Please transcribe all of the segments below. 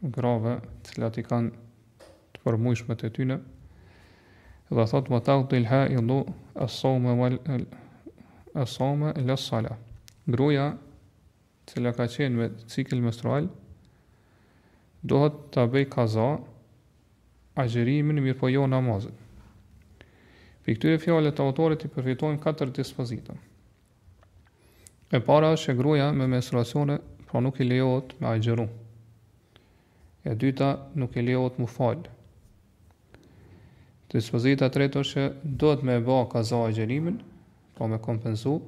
grave cilat i kanë të përmujshme të tyne, dhe thotë wa taqdi l-ha'idu s-sawma, s-sawma la s-sala. Gruja cila ka qenë me cikl menstrual, dohet ta bëjë kaza agjerimin mirëpo jo namazin. Prej këtyre fjalëve të autorit i përfitojmë katër dispozita. E para është që gruaja me menstruacione pra nuk i lejohet me agjëru. E dyta nuk i lejohet mu fal. Dispozita e tretë është që dohet me ba kaza agjërimin, pra me kompenzu.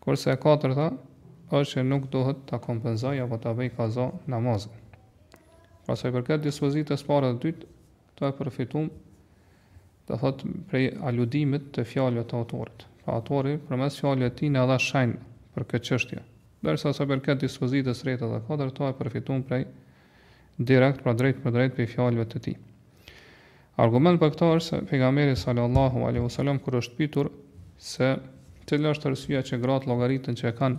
Kurse e katërta është që nuk dohet ta kompenzojë apo ta bëjë kaza namazin. Prej, prej kësaj dispozitës së parë dhe të dytë, Këta e përfitum do të thotë prej aludimit të fjalëve të autorit. Pra autori përmes fjalëve të tij na dha shenjë për këtë çështje. Ndërsa sa për këtë dispozitës së tretë edhe katërt ta e përfitum prej direkt pra drejt për drejt prej fjalëve të tij. Argument për këtë është se pejgamberi sallallahu alaihi wasallam kur është pyetur se cila është arsyeja që gratë llogaritën që e kanë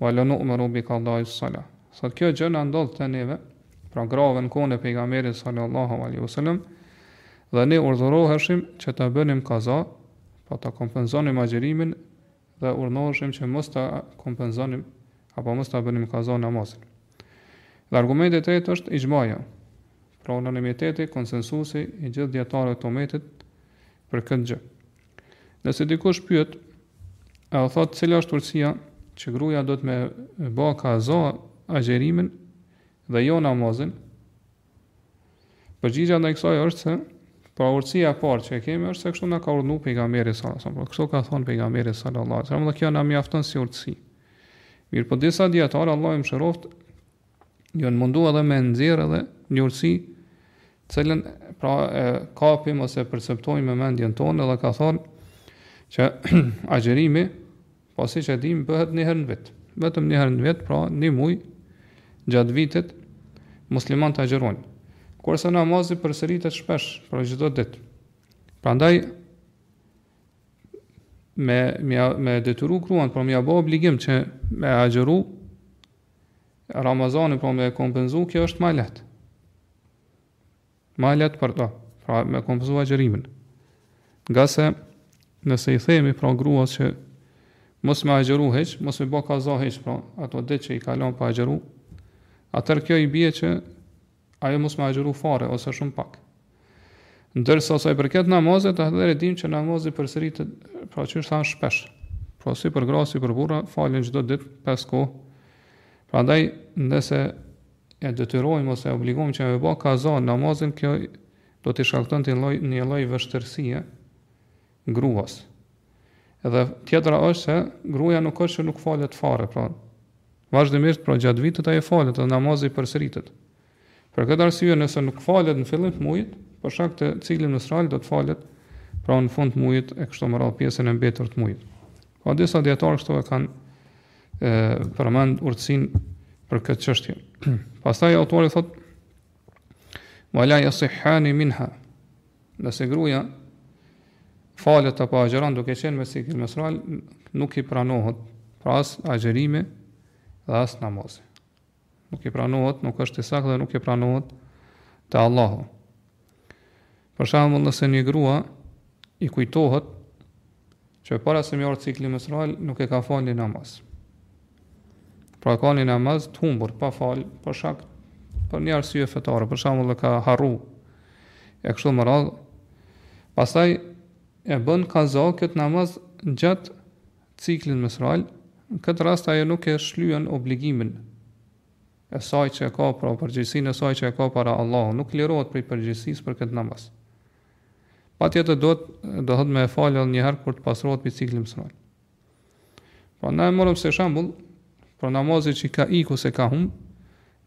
Wa la nu'maru bi qada'i s-salah. Thotë kjo gjë na ndodhte neve, pra grave në kohën e Pejgamberit sallallahu alaihi wasallam, dhe ne urdhëroheshim që ta bënim kaza, pra ta kompenzonim agjërimin dhe urdhëroheshim që mos ta kompenzonim apo mos ta bënim kaza namazin. Dhe argumenti i tretë është ixhmaja. Pra unanimiteti, konsensusi i gjithë dijetarëve të umetit për këtë gjë. Nëse dikush pyet, apo thotë cila është urtësia që gruaja duhet me ba kaza agjerimin dhe jo namazin? Përgjigja ndaj kësaj është se pra urtësia e parë që e kemi është se kështu na ka urdhëruar pejgamberi sallallahu alajhi wasallam. Kështu ka thënë pejgamberi sallallahu alajhi wasallam dhe kjo na mjafton si urtësi. Mirëpo disa dijetarë Allahu i mëshiroftë Janë mundu edhe me nxjerr edhe një urtësi, cilën pra e kapim ose perceptojmë me mendjen tonë edhe kanë thonë që agjerimi, pra siç e dimë, bëhet një herë në vit. Vetëm një herë në vit, pra një muaj gjatë vitit, muslimanët agjerojnë. Kurse namazi përsëritet shpesh, pra çdo ditë. Prandaj, me, me, me detyru gruan, pra me ja bo obligim që me agjeru, Ramazanin, pra me kompenzu, kjo është ma e lehtë. Ma e lehtë për ta, pra me kompenzu agjërimin. Ngase, nëse i themi pra gruas që mos me agjëru hiç, mos me bo kaza hiç, pra ato ditë që i kalon pa agjëru, atëherë kjo i bje që ajo mos me agjëru fare ose shumë pak. Ndërsa sa i përket namazit, atëherë e dimë që namazi përsëritet, pra që është shpesh. Pra si për gra, si për burra, falen çdo ditë pesë kohë. Prandaj, nëse e detyrojmë ose e obligojmë që me bë kaza namazin, kjo do të shkaktonte një lloj një lloj vështirësie gruas. Edhe tjetra është se gruaja nuk është që nuk falet fare, pra vazhdimisht pra gjatë vitit ajo falet dhe namazi përsëritet. Për këtë arsye nëse nuk falet në fillim të mujit, për shkak të ciklit menstrual do të falet pra në fund të mujit e kështu me radhë pjesën e mbetur të mujit. Ka po disa dijetarë këto e kanë përmend urtësin për këtë çështje. Pastaj autori thotë Wa la yasihhani minha. Nëse gruaja falet apo agjeron duke qenë me cikël menstrual, nuk i pranohet pra as agjerimi dhe as namazi. Nuk i pranohet, nuk është i saktë dhe nuk i pranohet te Allahu. Për shembull, nëse një grua i kujtohet që para se më ardhë cikli menstrual nuk e ka falë një namaz. Pra ka një namaz të humbur, pa falë, për shkak, për një arsye fetare, për shembull e ka harru, e kështu me radhë, pastaj e bën kaza këtë namaz gjatë ciklit menstrual, në këtë rast ajo nuk e shlyen obligimin e saj që e ka, pra përgjegjësinë e saj që e ka para Allahut, nuk lirohet prej përgjegjësisë për këtë namaz. Patjetër do të duhet me e falë edhe një herë kur të pastrohet prej ciklit menstrual. Pra na e morëm si shembull për namazin që ka ik ose ka humb,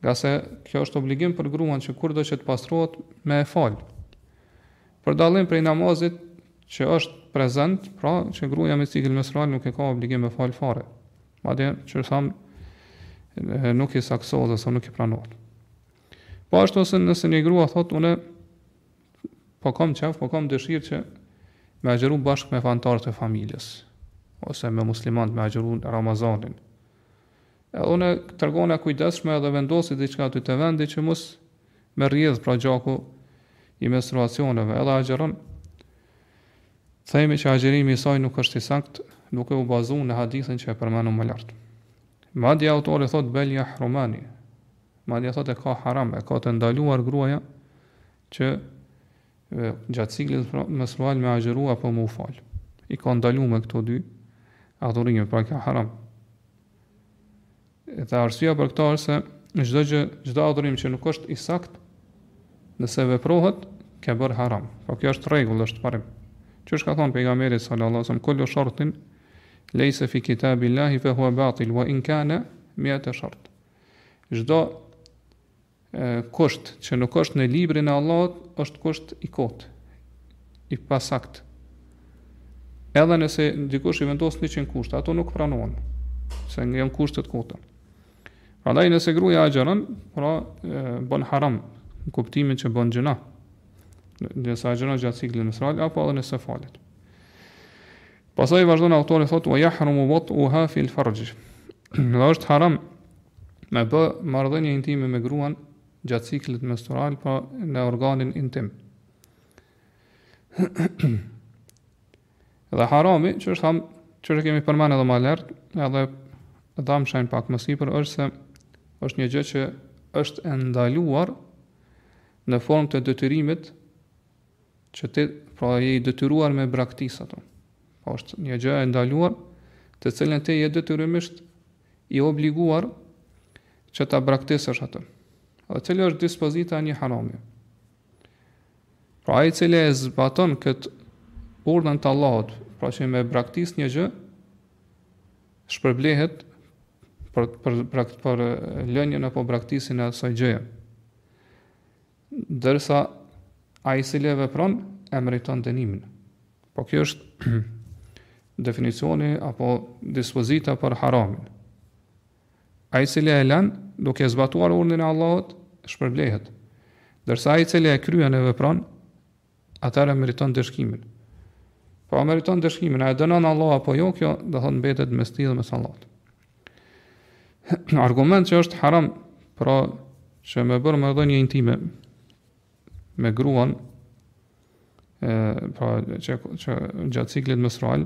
ngase kjo është obligim për gruan që kurdo që të pastrohet me e falë. Për dallim prej namazit që është prezent, pra që gruaja me cikël menstrual nuk e ka obligim me fal fare. Madje, siç e thamë, nuk i saktësohet edhe as nuk i pranohet. Po ashtu ose nëse një grua thot unë po kam qejf, po kam dëshirë që me agjëru bashkë me anëtarët e familjes, ose me muslimant me agjëru Ramazanin. E unë tregohna e kujdesshme edhe vendosi diçka te vendi që mos me rjedhë pra gjaku i menstruacioneve, edhe agjëron Themi që agjërimi i saj nuk është i saktë, duke u bazuar në hadithin që e përmendëm më lart. Madje autori thotë bel yahrumani. Madje thotë e ka haram, e ka të ndaluar gruaja që gjatë ciklit menstrual me agjëru apo me u fal. I ka ndalu me këto dy adhurime, pra e ka haram. Dhe arsyeja për këtë është se çdo gjë, çdo adhurim që nuk është i saktë, nëse veprohet, ka bërë haram. Po kjo është rregull, është parim. Qysh ka thënë pejgamberi sallallahu alajhi wasallam, "Kullu shartin laysa fi kitabillahi fa huwa batil wa in kana mi'ata shart." Çdo kusht që nuk është në librin e Allahut është kusht i kotë i pasaktë edhe nëse dikush i vendos 100 kushte ato nuk pranohen se janë kushte të kota prandaj nëse gruaja agjëron pra bën haram në kuptimin që bën gjynah nëse agjëron gjatë ciklit menstrual apo edhe nëse falet pastaj vazhdon autori thotë wa yahrumu wat'uha fil farj Në është haram Me bë marrëdhënie intime me gruan gjatë ciklit menstrual, pra në organin intim. dhe harami, qysh thamë, qysh e kemi përmend edhe ma lart, edhe dhamë shenjë pak më sipër, është se është një gjë që është e ndaluar në form të detyrimit që ti pra je i detyruar me braktis atë. Po është një gjë e ndaluar, të cilën ti je detyrimisht i obliguar që ta braktisësh atë. Dhe cila është dispozita e një harami. Pra ai i cili e zbaton këtë urdhën të Allahut, pra që me braktis një gjë, shpërblehet për, për, për, për lënien apo braktisjen e asoj gjëje. Ndërsa ai i cili e vepron e meriton dënimin. Po kjo është definicioni apo dispozita për haramin. Ai i cili e lën duke zbatuar urdhën e Allahut, shpërblehet. Ndërsa ai i cili e kryen e vepron atëherë meriton ndëshkimin. Pra meriton ndëshkimin? A e dënon Allahu apo jo? Kjo do të thonë mbetet mes tij dhe mes Allahut. Argument që është haram, pra që me bërë marrëdhënie intime me gruan e pra që që gjatë ciklit menstrual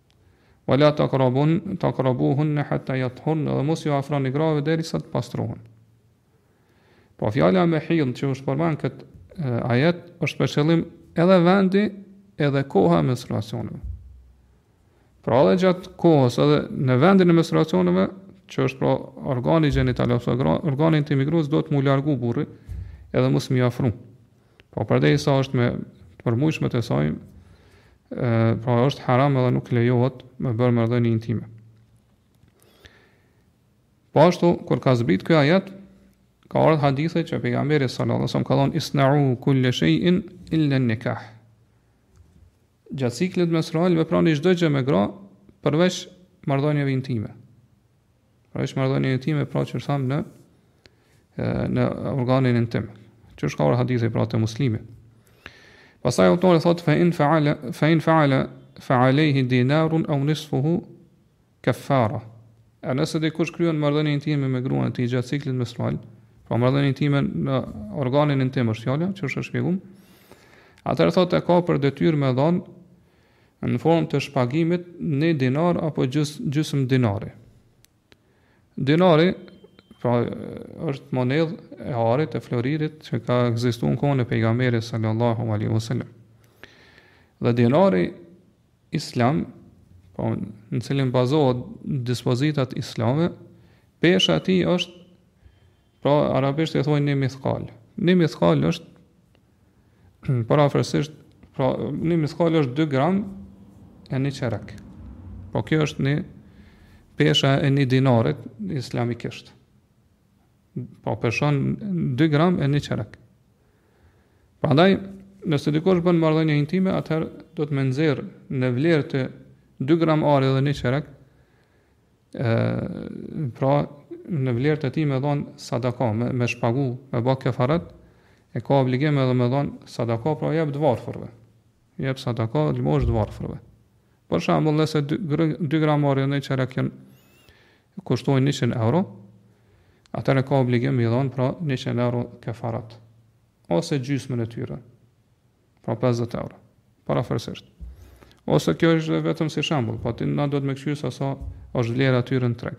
Wala taqrabun taqrabuhun hatta yathurn, dhe mos iu afroni grave derisa të pastrohen. Po fjala mehid që është përmend n'kët ajet është për qëllim edhe vendi edhe koha e menstruacioneve. Pra edhe gjatë kohës edhe në vendin e menstruacioneve, që është pra organi gjenital ose organi intim i grues do të m'u largu burri edhe mos m'iu afru. Po përderisa është me të përmujshmet të saj, pra është haram edhe nuk lejohet me bërë marrëdhënie intime. Po ashtu, kur ka zbrit ky ajet, ka ardhë hadithi që pejgamberi sallallahu alaihi wasallam ka thonë isna'u kulli shay'in illa nikah. Gjatë ciklit menstrual veproni çdo gjë me gra përveç marrëdhënieve intime. Përveç marrëdhënieve intime, pra qysh thamë në, në organin intim. Qysh ka ardhë hadithi pra te Muslimi. Pastaj autori thotë, fa in faale, fa in faale, fa alehi dinarun au nisfuhu, Kefara. E nëse dikush kryen marrëdhënie intime me gruan e tij gjatë ciklit menstrual, pra marrëdhënie intime në organin intim është fjala, që është shpjeguar, atëherë thotë e ka për detyrë me dhënë në formë të shpagimit një dinar apo gjys, gjysmë dinari. Dinari, pra është monedhë e arit, e floririt, që ka ekzistu në kohën e pejgamberit sallallahu alaihi wasallam. Dhe dinari Islam, po në cilin bazohen dispozitat islame, pesha e tij është pra arabisht i thonë një mithkal. Një mithkal është parafërsisht pra një mithkal është 2 gram e një çerek. Po kjo është një pesha e një dinarit islamikisht. Po peshon 2 gram e një çerek. Prandaj, nëse dikush bën marrëdhënie intime, atëherë duhet me nxjerr në vlerë të 2 gram ari dhe 1 çerek. ë pra në vlerë të tij me dhon sadaka, me me shpagu, me bë kefaret, e ka obligim edhe me dhon sadaka pra ia jep të varfërve. Ia jep sadaka lëmoshë të varfërve. Për shembull, nëse 2 gram ari dhe 1 çerek janë kushtojnë njëqind euro, atëherë ka obligim me i dhënë pra njëqind euro kefarat ose gjysmën e tyre. Pra 50 euro. Parafërsisht. Ose kjo është vetëm si shembull, po ti tani duhet me kqyr sa sa është vlera e tyre në treg.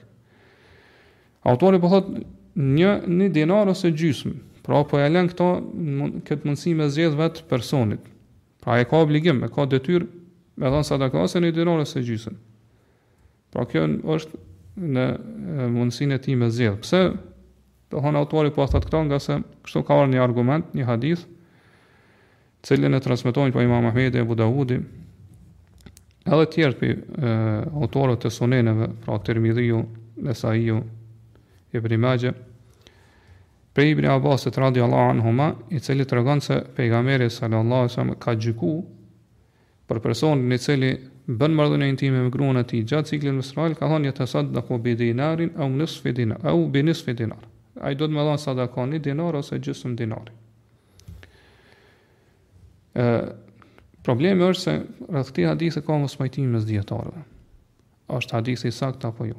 Autori po thotë një një dinar ose gjysmë. Pra po e lën këto këtë mundësi me zgjedh vetë personit. Pra e ka obligim, e ka detyrë me dhënë sadaka ose një dinar ose gjysmë. Pra kjo është në mundësinë e tij me zgjedh. Pse? Do thon autori po thotë këto ngase kështu ka ardhur një argument, një hadith, cilin e transmetojnë pra Imam Ahmedi, Ebu Davudi, edhe tjerë prej, autorët e suneneve, pra Tirmidhiu, Nesaiu, Ibn Maxhe, prej Ibn Abbasit radiallahu anhuma, i cili tregon se pejgamberi sallallahu sallam ka gjyku Për personin i cili bën marrëdhënie intime me gruan e tij gjatë ciklit menstrual, ka thënë yatasaddaqu bi dinarin aw nisfi dinar aw bi nisfi dinar. Ai duhet me dhënë sadaka një dinar ose gjysmë dinari. Ë problemi është se rreth këtij hadithi ka mospajtim mes dijetarëve. Është hadith i saktë apo jo?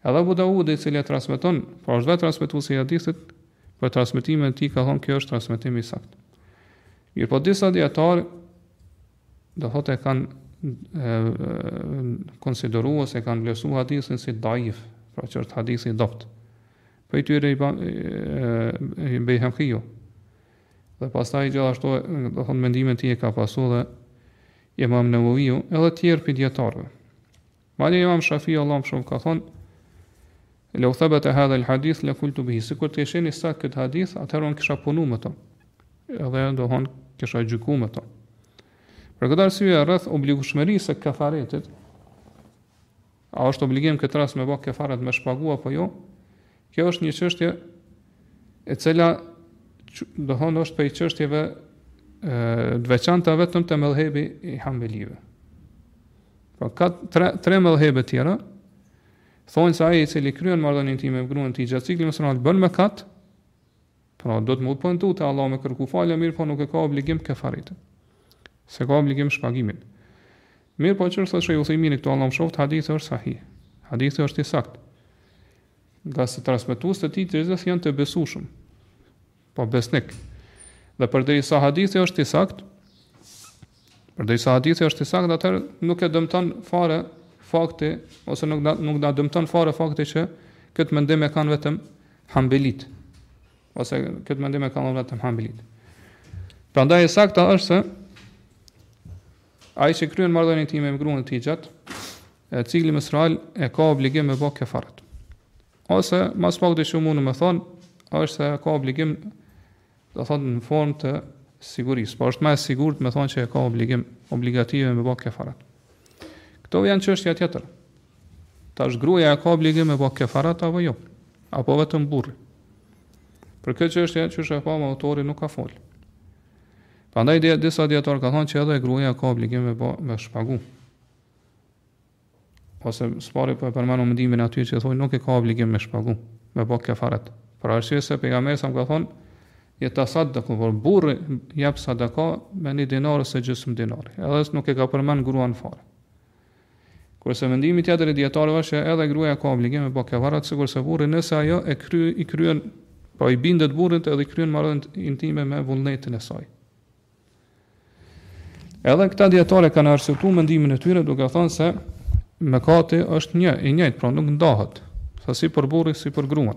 Edhe Abu Daudi i cili e transmeton, pra është vetë transmetuesi i hadithit, për transmetimin e tij ka thonë ky është transmetim i saktë. Mirëpo disa dijetarë, do thotë e kanë konsideru ose e kanë vlerësu hadithin si daif, pra që është hadith i dobët. Prej tyre Bejhekiu. Dhe pastaj gjithashtu, do thonë mendimin e tij e ka pasu edhe imam Neveviu, edhe tjerë prej dijetarëve. Madje Imam Shafi Allahu e mëshiroftë ka thonë Lau thabata hadha al-hadith la kultu bihi. Sikur t'ishte i saktë ky hadith, atëherë unë kisha punu me to. Edhe domethonë kisha gjyku me to. Për këtë arsye rreth obligueshmërisë së kafaretit, a është obligim këtë rast me bë kafaret me shpagu apo jo? Kjo është një çështje e cila do thonë është prej çështjeve të veçanta vetëm te medhhebi i hambelive. Pra kta tre tre medhhebe tjera thonë se ai i cili kryen marrëdhënie intime me gruan e tij gjatë ciklit menstrual bën mëkat. Pra duhet me u pendu te Allah me kërku falje, mirëpo nuk e ka obligim kefaretin. S'e ka obligim shpagimin. Mirëpo siç thotë Uthejmini këtu Allahu e mëshiroftë hadithi është sahih. Hadithi është i saktë. Ngase transmetuesit e tij të gjithë janë të besueshëm. Pra besnik. Dhe përderisa hadithi është i saktë, përderisa hadithi është i saktë, atëherë nuk e dëmton fare fakti ose nuk na nuk na dëmton fare fakti që këtë mendim e kanë vetëm hambelit. Ose këtë mendim e kanë vetëm hambelit. Prandaj e saktë është se Ai që kryen marrëdhënie intime me gruan e tij gjatë ciklit menstrual e ka obligim me bë kefaret. Ose më së paku që mund me thon, është s'e ka obligim do thot në formë të sigurisë, por është më e sigurt me thon që e ka obligim obligative me bë kefaret. Kjo ngjan çështja tjetër. Tash gruaja ka obligim me bë kefaret apo jo? Apo vetëm burri? Për këtë çështje që është e pame autori nuk ka fol. Prandaj dhe disa dijetarë kanë thonë që edhe gruaja ka obligim me bë me shpagu. Ose së pari po e përmendi mendimin e atyre që thonë nuk e ka obligim me shpagu, me bë kefaret. Për arsye se pejgamberi alejhi selam ka thonë jetesaddaku pra burri jap sadaka me një dinar ose gjysmë dinari. Edhe as nuk e ka përmend gruan fare. Kurse mendimi tjetër i dijetarëve është që edhe gruaja ka obligim me bë kefaret sikurse burri nëse ajo e kry, i kryen pra i bindet burrit edhe i kryen marrëdhëniet intime me vullnetin e saj. Edhe këta dijetarë kanë arsyetuar mendimin e tyre duke thënë se mëkati është një i njëjtë, pra nuk ndahet, se si për burrin si për gruan.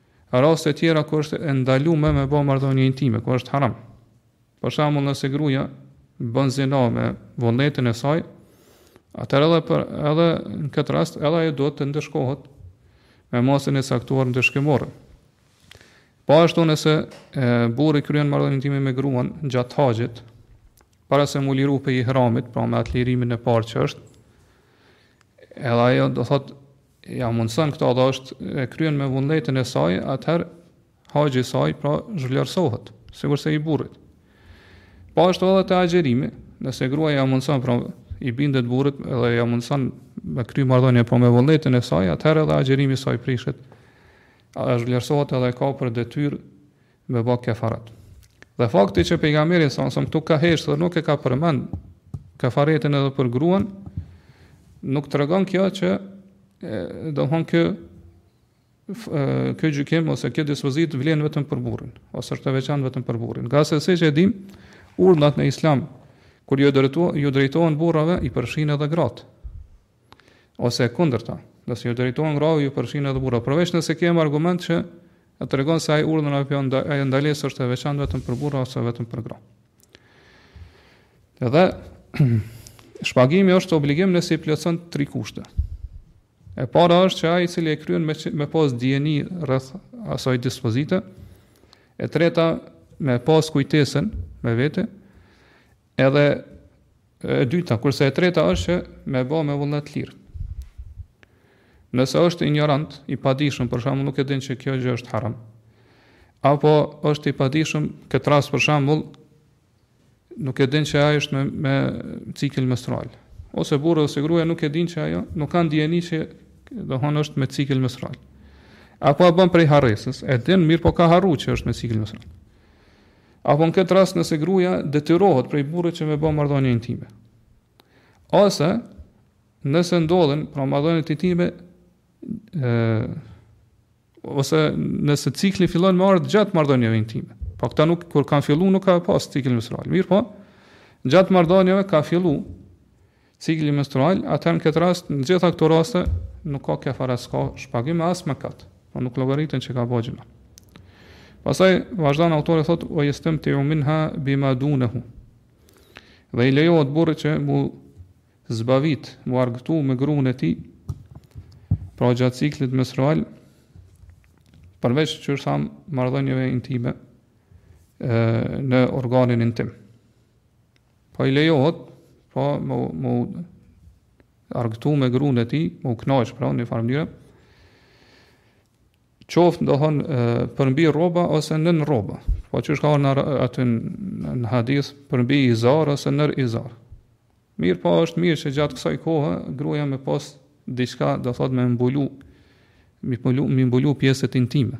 Raste tjera kur është e ndaluar me bë marrëdhënie intime, kur është haram. Për shembull, nëse gruaja bën zina me vullnetin e saj, atëherë edhe për edhe në këtë rast edhe ajo duhet të ndëshkohet me masën e caktuar ndëshkimore. Po ashtu nëse burri kryen marrëdhënie intime me gruan gjatë haxhit, para se me u liru prej ihramit, pra me atë lirimin e parë që është, edhe ajo do thot ia mundëson këtë edhe e kryen me vullnetin e saj, atëherë haxhi i saj pra zhvlerësohet, sikurse i burrit. Po është edhe te agjërimi, nëse gruaja ia mundëson pra i bindet burrit edhe ia mundëson me kry marrëdhënie pra me vullnetin e saj, atëherë edhe agjërimi i saj prishet, zhvlerësohet edhe ka për detyrë me ba kefaret. Dhe fakti që pejgamberi salallahu alejhi ve selem këtu ka heshtë dhe nuk e ka përmend kefaretin edhe për gruan, nuk tregon kjo që domethënë ky ky gjykim ose kjo dispozitë vlen vetëm për burrin ose është e veçantë vetëm për burrin. Ngase siç e dim, urdhrat në Islam kur u drejtohen u drejtohen burrave i përfshijnë edhe gratë. ose e kundërta. Nëse u drejtohen grave, i përfshijnë edhe burrat. Përveç nëse kemi argument që e tregon se ai urdhër apo ajo ndalesë është e veçantë vetëm për burra ose vetëm për gra. Edhe shpagimi është obligim nëse i plotëson tri kushte. E para është që ai i cili e kryen me me pas dijeni rreth asaj dispozite. E treta me pas kujtesën me vete. Edhe e dyta, kurse e treta është që me bë me vullnet të lirë. Nëse është injorant, i padishëm, për shembull nuk e din që kjo gjë është haram. Apo është i padishëm në këtë rast për shembull nuk e din që ajo është me me cikël menstrual. Ose burri ose gruaja nuk e din që ajo nuk kanë dijeni që domethënë është me cikël menstrual. Apo e bën prej harresës, e din mirë po ka harru që është me cikël menstrual. Apo në këtë rast nëse gruaja detyrohet prej burrit që me bë marrëdhënie intime. Ose nëse ndodhen pra marrëdhëniet intime ë ose nëse cikli fillon me ardhë gjatë marrëdhënieve intime. Po këta nuk kur kanë fillu nuk ka pas cikël menstrual. Mirëpo, gjatë marrëdhënieve ka fillu Cikli menstrual, atëherë në këtë rast, në të gjitha këto raste, nuk ka kefaret, s'ka shpagim e as mëkat, pra nuk llogaritet që ka bo gjynah. Pastaj, vazhdon autori thotë, ue jestemtiu minha bima dunehu. Dhe i lejohet burrit që m'u zbavit, m'u argëtu me grun e tij, pra gjatë ciklit menstrual, përveç siç e thamë marrëdhënieve intime, në organin intim. Po i lejohet, po me m'u argëtu me gruan e tij, m'u kënaq pra njëfarë mënyre. Qoftë domethënë përmbi rroba ose nën rroba. Po siç ka ardh aty në hadith përmbi izar ose nën izar. Mirëpo është mirë që gjatë kësaj kohe gruaja me pas diçka do thotë me mbulu m'i mbulu, m'i mbulu pjesët intime.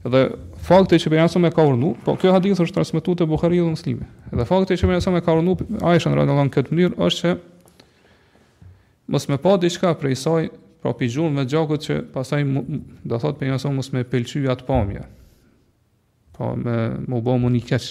Edhe fakti që pejgamberi ka urdhnu, po ky hadith është transmetuar te Buhariu dhe Muslimi. Dhe fakti që pejgamberi ka urdhnu Aishen radijallahu anha në këtë mënyrë është që mos me pa diçka prej saj, pra prej gjurmëve gjakut që pastaj do thot pejgamberi mos me pëlqy atë pamje. Po me u bo me ni keq.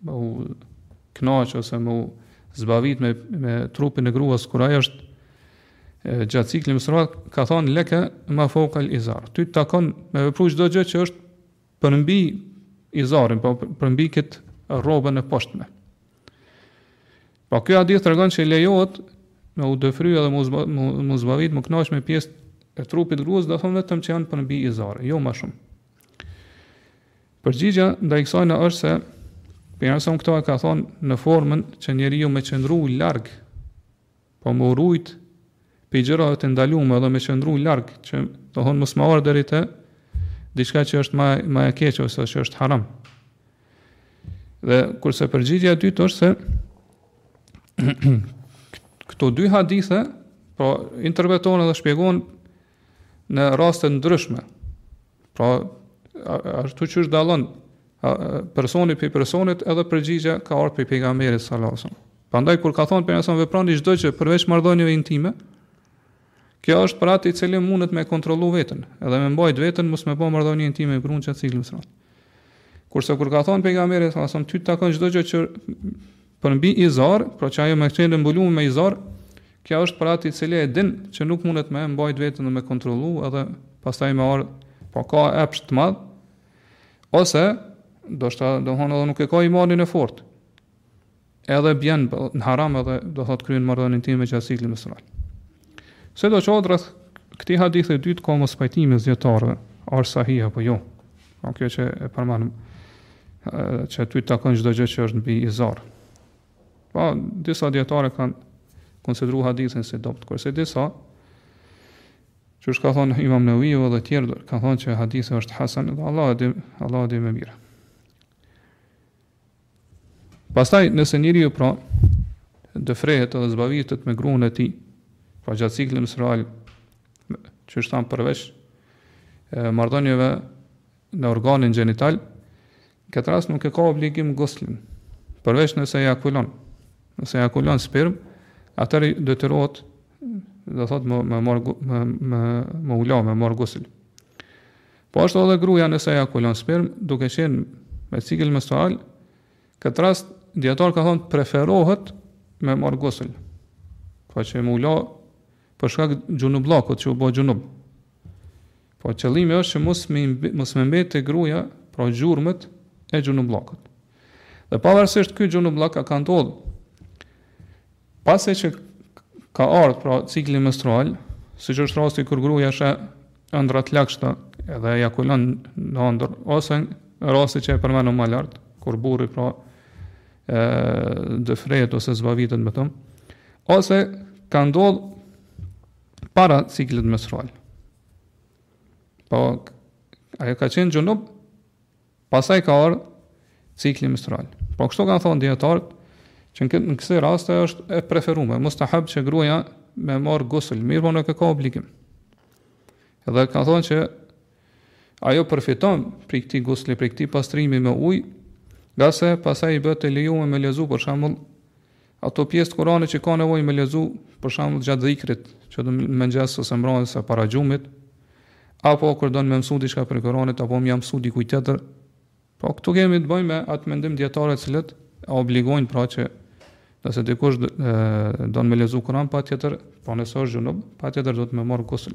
me u knaqë ose me u zbavit me, me trupin e gruas kur ajo është gjatë ciklit menstrual ka thon leke ma feukal izar. Ty të takon me vepru çdo gjë që është përmbi izarin, po përmbi kët rrobën e poshtme. Po ky hadith tregon që lejohet me u dëfry edhe mu zbavit, mu kënaq me pjesët e trupit gruas, do thon vetëm që janë përmbi izarin, jo ma shumë. Përgjigja ndaj kësajna është se Pejgamberi këto e ka thonë në formën që njeriu me qëndru larg, po me u rujt pej gjërave të ndaluara dhe me qëndru larg, që do thonë mos me ardh deri te diçka që është ma e keqe ose që është haram. Dhe kurse përgjigja e dytë është se këto dy hadithe po interpretohen dhe shpjegohen në raste të ndryshme. Pra, ashtu që është dalën personi për personit edhe përgjigja ka orë për pejgamberi salasën. Pandaj, kur ka thonë për nësën veprani shdoj që përveç mardhonjëve intime, kjo është për atë i cili mundet me kontrolu vetën, edhe me mbajt vetën, mos me po mardhonjë intime i grunë që cilë mësë Kurse kur ka thonë pejgamberi salasën, ty të takon shdoj që Përmbi izar, pra që ajo me qenë mbulume me izar, kjo është për atë i cili e din që nuk mundet me mbajt veten dhe me kontrollu edhe pastaj me ardh, po ka epsh të madh, ose dashta do thonë edhe nuk e ka imanin e fortë. Edhe bjen në haram edhe do thot kryen marrëdhënie intime gjatë ciklit menstrual. Sidoqoftë rreth këtij hadithi të dytë ka mospajtime mes dijetarëve, a është sahih apo jo. Pra kjo që e përmendëm që ty të takon çdo gjë që është mbi izar. Po disa dijetarë kanë konsideruar hadithin si të dobët, kurse disa qysh ka thonë Imam Neveviu dhe tjerë, ka thonë që hadithi është hasan dhe Allah e di, Allah e di më mirë. Pastaj nëse njeriu pra dëfrehet edhe zbavitet me gruan e tij, pra gjatë ciklit menstrual, qysh thamë përveç marrëdhënieve në organin gjenital, në këtë rast nuk e ka obligim guslin, përveç nëse ejakulon. Nëse ejakulon spermë, atëherë detyrohet, do thotë me, me, me u la, me marrë gusl. Po ashtu edhe gruaja nëse ejakulon spermë duke qenë me cikël menstrual, këtë rast dijetarët kanë thënë preferohet me marr gusl. Po që me u la për shkak gjunubllakut që u bë gjunub. Po qëllimi është që mos me mos me mbet te gruaja pra gjurmët e gjunubllakut. Dhe pavarësisht ky gjunubllak ka ndodhur Pasi që ka ardhur pra cikli menstrual, siç është rasti kur gruaja sheh ëndrra të lagështa dhe ejakulon në ëndërr ose rasti që e përmendëm më lart, kur burri pra ë dëfrehet ose zbavitet me të, ose ka ndodhur para ciklit menstrual. Po ajo ka qenë gjunub Pastaj ka ardhur cikli menstrual. Po kështu kanë thënë dijetarët që në kësi raste është e preferuar, mustahab që gruaja me marr gusl, mirëpo nuk e ka obligim. Edhe kanë thënë që ajo përfiton prej këtij gusli, prej këtij pastrimi me ujë, ngase pastaj i bëhet e lejume me lezu për shembull Ato pjesë të Kuranit që ka nevojë me lexu, për shembull gjatë dhikrit, çdo mëngjes ose mbrëmje ose para gjumit, apo kur don me mësu diçka prej Kuranit apo me ia mësu dikujt tjetër. Pra këtu kemi të bëjmë me atë mendim të dijetarëve të cilët e obligojnë pra që nëse dikush don me lexu Kur'an patjetër, pra nëse është gjunub, patjetër duhet me marr gusl.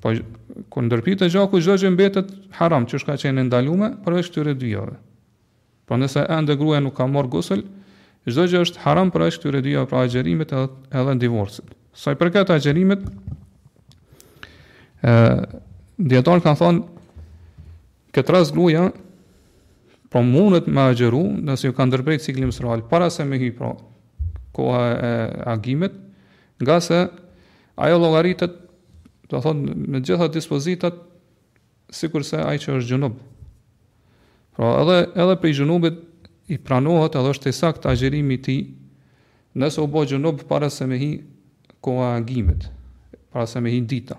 Po kur ndërpritet gjaku çdo gjë mbetet haram, që ka qenë e ndaluar përveç këtyre dyjave. Po nëse ende gruaja nuk ka marr gusl, çdo gjë është haram përveç këtyre dyjave pra agjërimit edhe, edhe divorcit. Sa i përket agjërimit, ë dijetarët kanë thonë këtë rast gruaja po mundet me agjëru nëse iu ka ndërpre cikli menstrual para se me hy pra koha e agimit, ngase Ajo llogaritet, do thotë me të gjitha dispozitat sikurse ai që është gjunub. Pra edhe edhe prej gjunubit i pranohet edhe është i saktë agjërimi i tij nëse u bë gjunub para se me hi koha e agimit, para se me hi dita.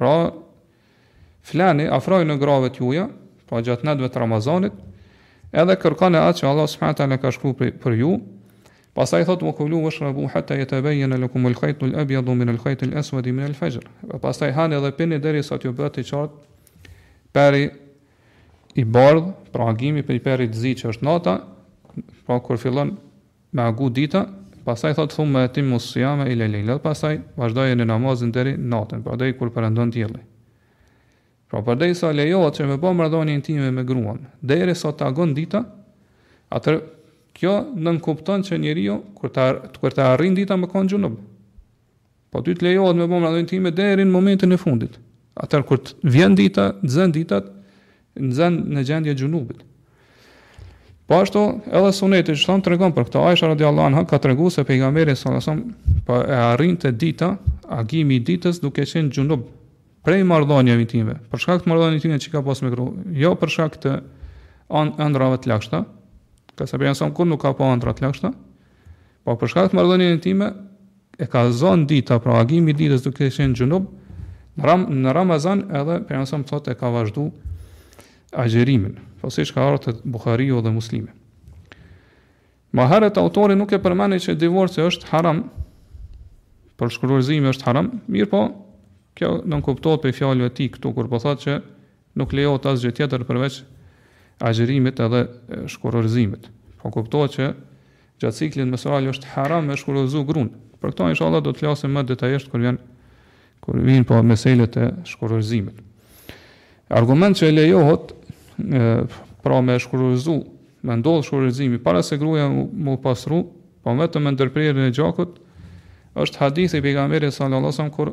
Pra, flani, afrojuni grave t'juja, pra gjatë netëve të Ramazanit, edhe kërkone atë që Allahu subhanehu ve teala ka shkru për, për ju, pastaj thotë ve kulu veshrebu hatta jetebejjene lekumul hajtul ebjedu minel hajtil esvedi minel fexhr. Pastaj hani edhe pini derisa t'ju bëhet i qartë peri i bardhë, pra agimi prej perit të zi që është nata, pra kur fillon Me agu dita, pastaj thotë thumme etimmus sijame ilel lejl, dhe pastaj vazhdojeni namazin deri natën, pra deri kur perëndon dielli. Pra përderisa lejohet që me bo marrëdhënie intime me gruan, derisa të agon dita, atëherë kjo nënkupton që njeriu kur të, kur të arrin dita me konë gjunub. Po ty të lejohet me bë marrëdhënie intime deri në momentin e fundit. Atëherë kur të vjen dita, të zën dita, të zën në gjendje xhunubit. Po ashtu, edhe suneti që thonë tregon për këto, Aisha radiallahu anha ka tregu se pejgamberi alejhi selam, po e arrinte dita, agimi i ditës duke qenë xhunub, prej marrëdhënieve intime, për shkak të marrëdhënieve intime që ka pas me gru, jo për shkak të andrave të lagshta, ngase pejgamberi alejhi selam kurrë nuk ka pa andra të lagshta, Po për shkak të marrëdhënies intime e ka zënë dita pra agimi i ditës duke qenë xhunub në ram në Ramazan edhe pejgamberi alejhi selam thotë e ka vazhdu agjerimin po siç ka ardh te Bukhariu dhe Muslimi ma herët autori nuk e përmendi që divorci është haram pra shkurorëzimi është haram mirëpo kjo nënkuptohet prej fjalëve tij këtu kur po thotë që Nuk lejohet asgjë tjetër përveç agjërimit edhe shkurorëzimit. Po kuptohet që gjatë ciklit menstrual është haram me shkurorëzu gruan. Për këto inshallah do të flasim më detajisht kur vjen kur vijn po meselet e shkurorëzimit. Argument që lejohet pra me shkurorëzu, me ndodh shkurorëzimi para se gruaja mu pasru, po vetëm me ndërprerjen e gjakut, është hadithi i pejgamberit sallallahu alajhi wasallam kur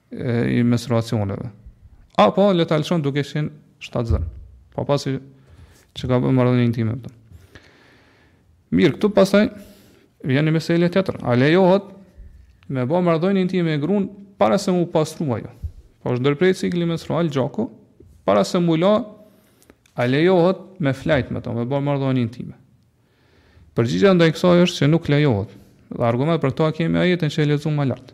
e, i menstruacioneve. Apo le ta lëshon duke qenë shtatzën. Po pasi që ka bërë marrëdhënie intime me të. Mirë, këtu pastaj vjen një meselë tjetër. A lejohet me bë marrëdhënie intime me gruan para se mu pastru ajo? Po është ndërpre cikli menstrual gjaku, para se mu la a lejohet me fjet me to, me bë marrëdhënie intime. Përgjigja ndaj kësaj është se nuk lejohet. Dhe argument për këto kemi ajetin që e lexuam më lart.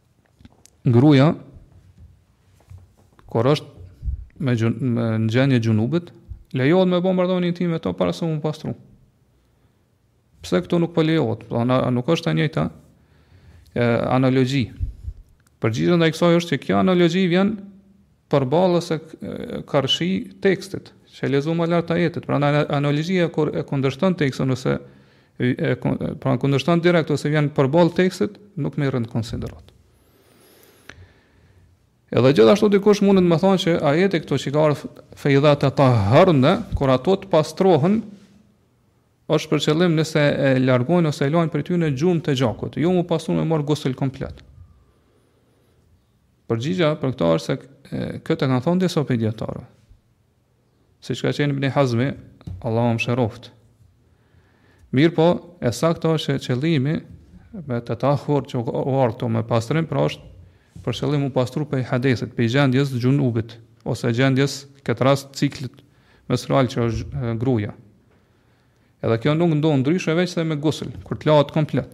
gruja kur është me, xhun, me në gjendje xhunubit, lejohet me bo marrëdhënie intime me to para se mu pastru. Pse këtu nuk po lejohet? Pra a nuk është e njëjta e, analogji. Përgjigja ndaj kësaj është që kjo analogji vjen Përballë ose karshi tekstit, që e lexuam më lart të ajetit. Pra analogjia kur e kundërshton tekstin ose e pra kundërshton direkt ose vjen përballë tekstit, nuk merret n'konsideratë. Edhe gjithashtu dikush mundet me thonë që ajeti këtu që ka ardhur fe idha tetahherne, kur ato të pastrohen, është për qëllim nëse e largojnë ose e lajnë atë gjurmë të gjakut, jo mu pastru me marrë gusëll komplet. Përgjigja për këto është se këtë kanë thonë disa prej djetarë. Siç ka qenë Ibni Hazmi, Allahu e mëshiroftë. Mirëpo, e sakta është që qëllimi me tetahhur që ka ardh me pastrim, pra është për qëllim mu pastru prej hadesit, prej gjendjes xhunubit, ose gjendjes këtë rast ciklit menstrual që është gruja. Edhe kjo nuk ndodh ndryshe veçse me gusëll, kur të lahet komplet.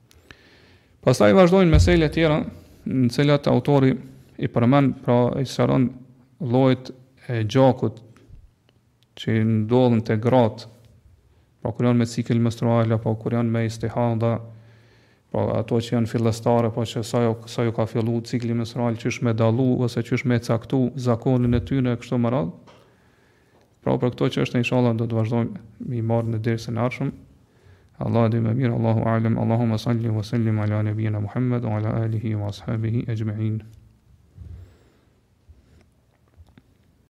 Pastaj vazhdojnë meselet tjera, në të cilat autori i përmend, pra i sqaron llojet e gjakut që ndodhin te gratë, pra kur janë me cikël menstrual apo kur janë me istihadha, pra ato që janë fillestare, pra që sa ju, sa ju ka fillu cikli menstrual, qysh me dallu ose qysh me caktu zakonin e tyne e kështu me radhë. Pra për këto çështje inshallah do të vazhdojmë m'i marr në dersin e ardhshëm. Allahu e di më mirë, Allahu alem, Allahumma salli wa sallim ala nebijina Muhammed, wa ala alihi wa ashabihi exhmein.